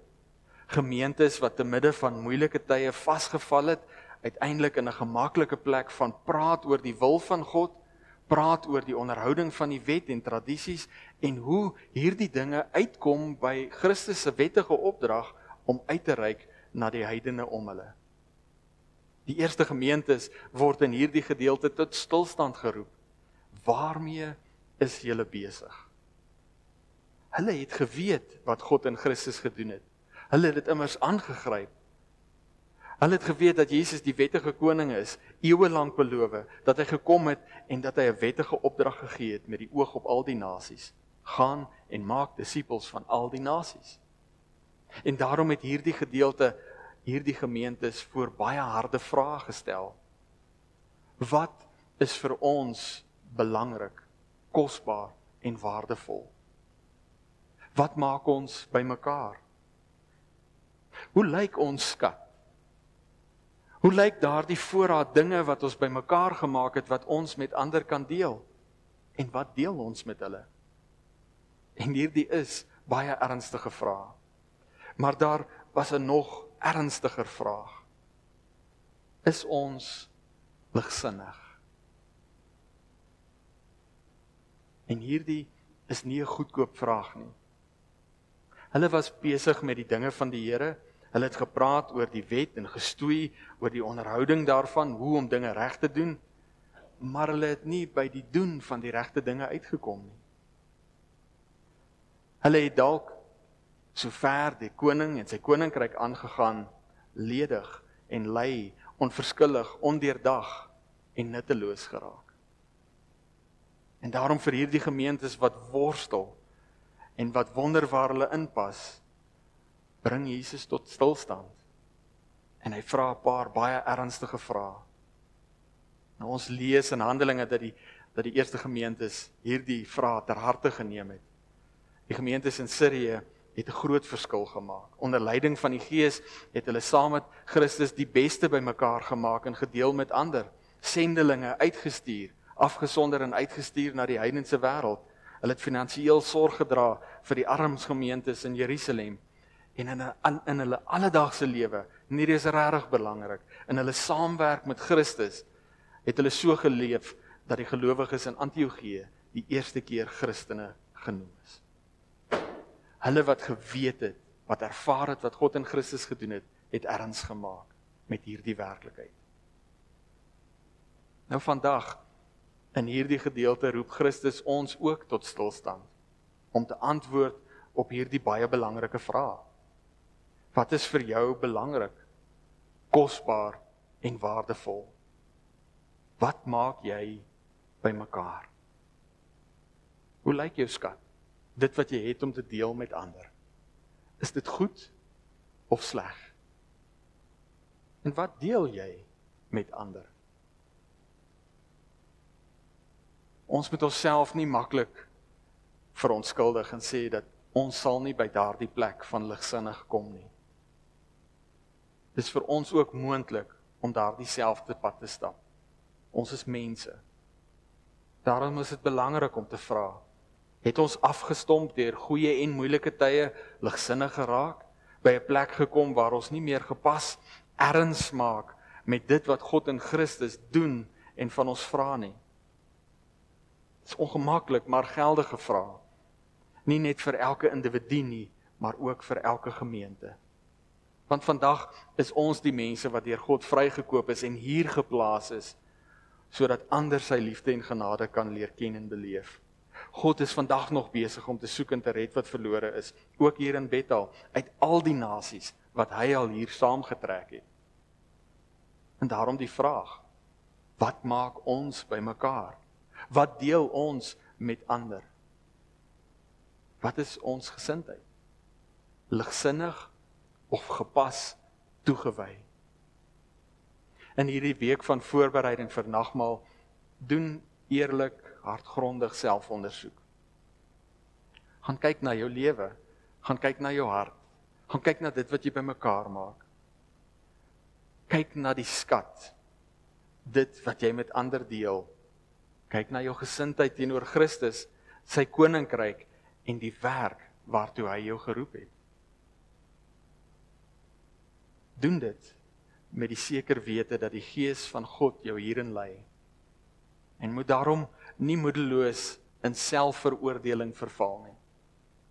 [SPEAKER 1] Gemeentes wat te midde van moeilike tye vasgevall het, uiteindelik in 'n gemaklike plek van praat oor die wil van God, praat oor die onderhouding van die wet en tradisies en hoe hierdie dinge uitkom by Christus se wettige opdrag om uit te reik na die heidene om hulle. Die eerste gemeentes word in hierdie gedeelte tot stilstand geroep. Waarmee is julle besig? Hulle het geweet wat God in Christus gedoen het. Hulle het dit immers aangegryp. Hulle het geweet dat Jesus die wettige koning is, eeue lank beloof, dat hy gekom het en dat hy 'n wettige opdrag gegee het met die oog op al die nasies. Gaan en maak disippels van al die nasies. En daarom het hierdie gedeelte hierdie gemeentes voor baie harde vrae gestel. Wat is vir ons belangrik, kosbaar en waardevol? Wat maak ons bymekaar? Hoe lyk ons skat? Hoe lyk daardie voorraad dinge wat ons bymekaar gemaak het wat ons met ander kan deel? En wat deel ons met hulle? En hierdie is baie ernstige vrae. Maar daar was 'n nog ernstiger vraag. Is ons ligsinnig? En hierdie is nie 'n goedkoop vraag nie. Hulle was besig met die dinge van die Here Hulle het gepraat oor die wet en gestoei oor die onderhouding daarvan, hoe om dinge reg te doen, maar hulle het nie by die doen van die regte dinge uitgekom nie. Hulle het dalk sover die koning en sy koninkryk aangegaan ledig en lei, onverskillig, ondeurdag en nutteloos geraak. En daarom vir hierdie gemeentes wat worstel en wat wonder waar hulle inpas, bring Jesus tot stilstand. En hy vra 'n paar baie ernstige vrae. Nou ons lees in Handelinge dat die dat die eerste gemeentes hierdie vrae ter harte geneem het. Die gemeentes in Sirië het 'n groot verskil gemaak. Onder leiding van die Gees het hulle saam met Christus die beste bymekaar gemaak en gedeel met ander. Sendelinge uitgestuur, afgesonder en uitgestuur na die heidense wêreld. Hulle het finansiëel sorg gedra vir die armes gemeentes in Jerusalem en in 'n in hulle alledaagse lewe, en hierdie is regtig belangrik, in hulle saamwerk met Christus het hulle so geleef dat die gelowiges in Antiochië die eerste keer Christene genoem is. Hulle wat geweet het, wat ervaar het wat God in Christus gedoen het, het erns gemaak met hierdie werklikheid. Nou vandag in hierdie gedeelte roep Christus ons ook tot stilstand om te antwoord op hierdie baie belangrike vraag. Wat is vir jou belangrik? Kosbaar en waardevol? Wat maak jy bymekaar? Hoe lyk jou skat? Dit wat jy het om te deel met ander. Is dit goed of sleg? En wat deel jy met ander? Ons moet onsself nie maklik verontskuldig en sê dat ons sal nie by daardie plek van ligsinnig kom nie. Dis vir ons ook moontlik om daardie selfde pad te stap. Ons is mense. Daarom is dit belangrik om te vra: Het ons afgestomp deur goeie en moeilike tye ligsinnig geraak by 'n plek gekom waar ons nie meer gepas erns maak met dit wat God in Christus doen en van ons vra nie? Dit is ongemaklik maar geldige vrae. Nie net vir elke individu nie, maar ook vir elke gemeente. Want vandag is ons die mense wat deur God vrygekoop is en hier geplaas is sodat ander sy liefde en genade kan leer ken en beleef. God is vandag nog besig om te soek en te red wat verlore is, ook hier in Bethel, uit al die nasies wat hy al hier saamgetrek het. En daarom die vraag: Wat maak ons bymekaar? Wat deel ons met ander? Wat is ons gesindheid? Ligsinnig of gepas toegewy? In hierdie week van voorbereiding vir nagmaal doen eerlik hartgrondig selfondersoek. Gaan kyk na jou lewe, gaan kyk na jou hart, gaan kyk na dit wat jy bymekaar maak. Kyk na die skat. Dit wat jy met ander deel. Kyk na jou gesindheid teenoor Christus, sy koninkryk en die werk waartoe hy jou geroep het. Doen dit met die seker wete dat die gees van God jou hierin lei. En moet daarom nie moedeloos in selfveroordeling verval nie.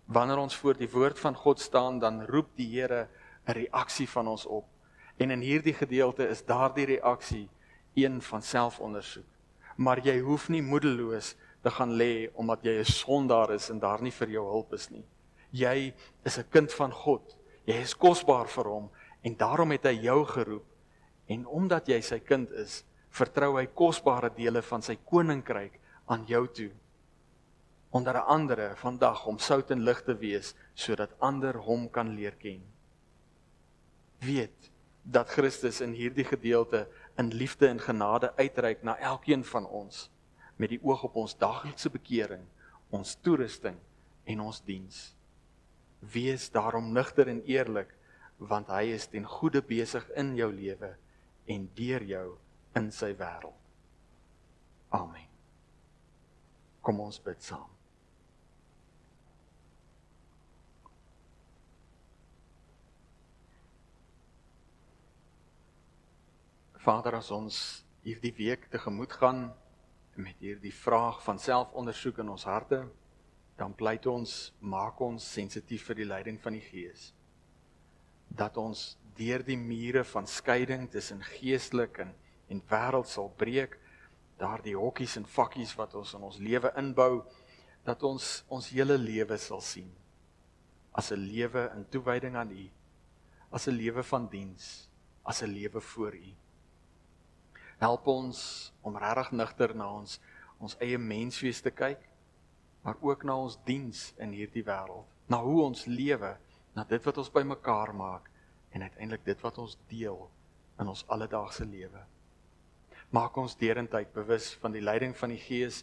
[SPEAKER 1] Wanneer ons voor die woord van God staan, dan roep die Here 'n reaksie van ons op. En in hierdie gedeelte is daardie reaksie een van selfondersoek. Maar jy hoef nie moedeloos te gaan lê omdat jy 'n sondaar is en daar nie vir jou hulp is nie. Jy is 'n kind van God. Jy is kosbaar vir hom en daarom het hy jou geroep. En omdat jy sy kind is, vertrou hy kosbare dele van sy koninkryk aan jou toe. Onder andere vandag om sout en lig te wees sodat ander hom kan leer ken. Weet dat Christus in hierdie gedeelte in liefde en genade uitreik na elkeen van ons met die oog op ons daglikse bekering, ons toerusting en ons diens. Wees daarom nugter en eerlik want hy is ten goeie besig in jou lewe en deur jou in sy wêreld. Amen. Kom ons bid saam. Vader, as ons hierdie week tegemoet gaan met hierdie vraag van selfondersoek in ons harte, dan pleit ons maak ons sensitief vir die leiding van die Gees. Dat ons deur die mure van skeiding tussen geestelik en en wêreld sal breek, daardie hokkies en vakkies wat ons in ons lewe inbou, dat ons ons hele lewe sal sien as 'n lewe in toewyding aan U, as 'n lewe van diens, as 'n lewe vir U. Help ons om regtig nigter na ons ons eie menswees te kyk, maar ook na ons diens in hierdie wêreld, na hoe ons lewe, na dit wat ons bymekaar maak en uiteindelik dit wat ons deel in ons alledaagse lewe maak ons derentyd bewus van die leiding van die Gees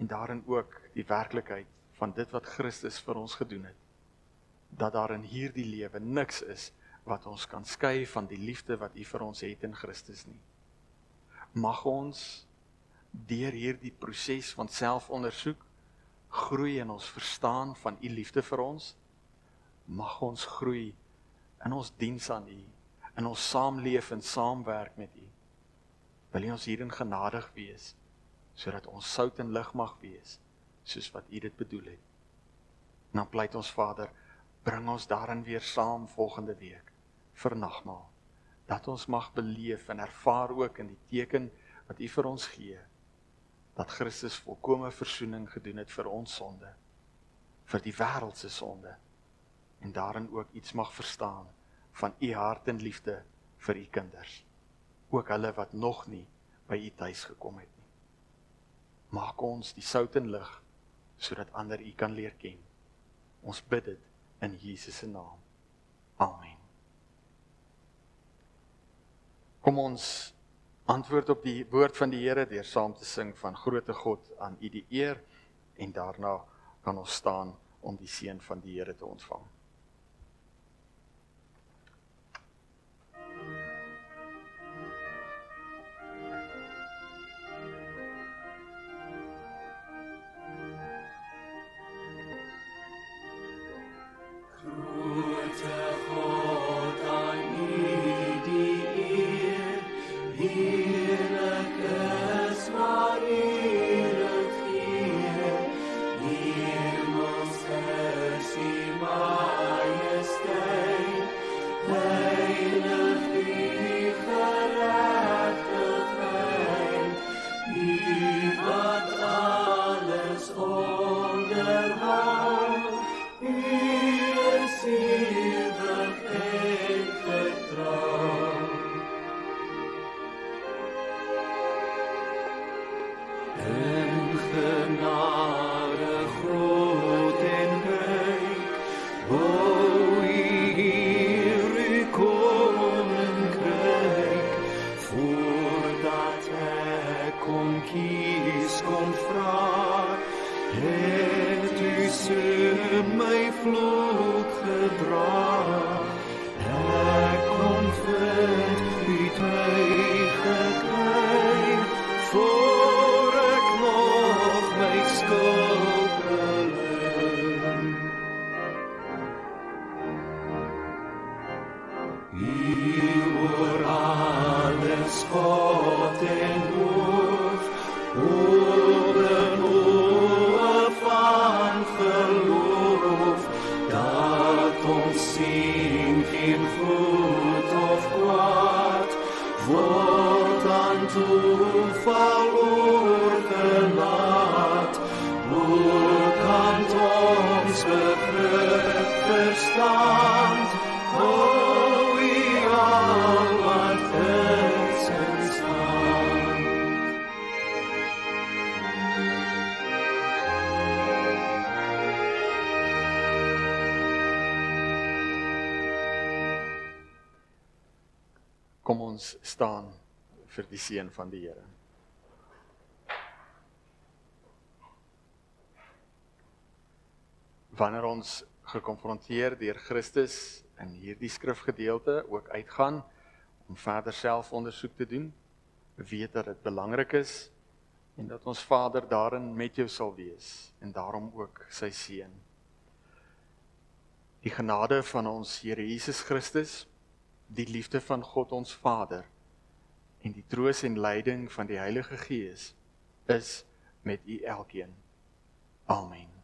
[SPEAKER 1] en daarin ook die werklikheid van dit wat Christus vir ons gedoen het. Dat daar in hierdie lewe niks is wat ons kan skei van die liefde wat U vir ons het in Christus nie. Mag ons deur hierdie proses van selfondersoek groei in ons verstaan van U liefde vir ons. Mag ons groei in ons diens aan U, in ons saamleef en saamwerk met U wil U ons hierin genadig wees sodat ons sout en lig mag wees soos wat U dit bedoel het. Nou pleit ons Vader, bring ons daarin weer saam volgende week vir nagmaal dat ons mag beleef en ervaar ook in die teken wat U vir ons gee dat Christus volkomme verzoening gedoen het vir ons sonde vir die wêreld se sonde en daarin ook iets mag verstaan van U hart en liefde vir U kinders ook hulle wat nog nie by u tuis gekom het nie. Maak ons die sout en lig sodat ander u kan leer ken. Ons bid dit in Jesus se naam. Amen. Kom ons antwoord op die woord van die Here deur saam te sing van Grote God aan U die eer en daarna kan ons staan om die seën van die Here te ontvang.
[SPEAKER 2] My vloek gedra.
[SPEAKER 1] Staan vir die seën van die Here. Wanneer ons gekonfronteer deur Christus in hierdie skrifgedeelte ook uitgaan om verder selfondersoek te doen, weet dat dit belangrik is en dat ons Vader daarin met jou sal wees en daarom ook sy seën. Die genade van ons Here Jesus Christus, die liefde van God ons Vader en die troos en leiding van die Heilige Gees is met u elkeen. Amen.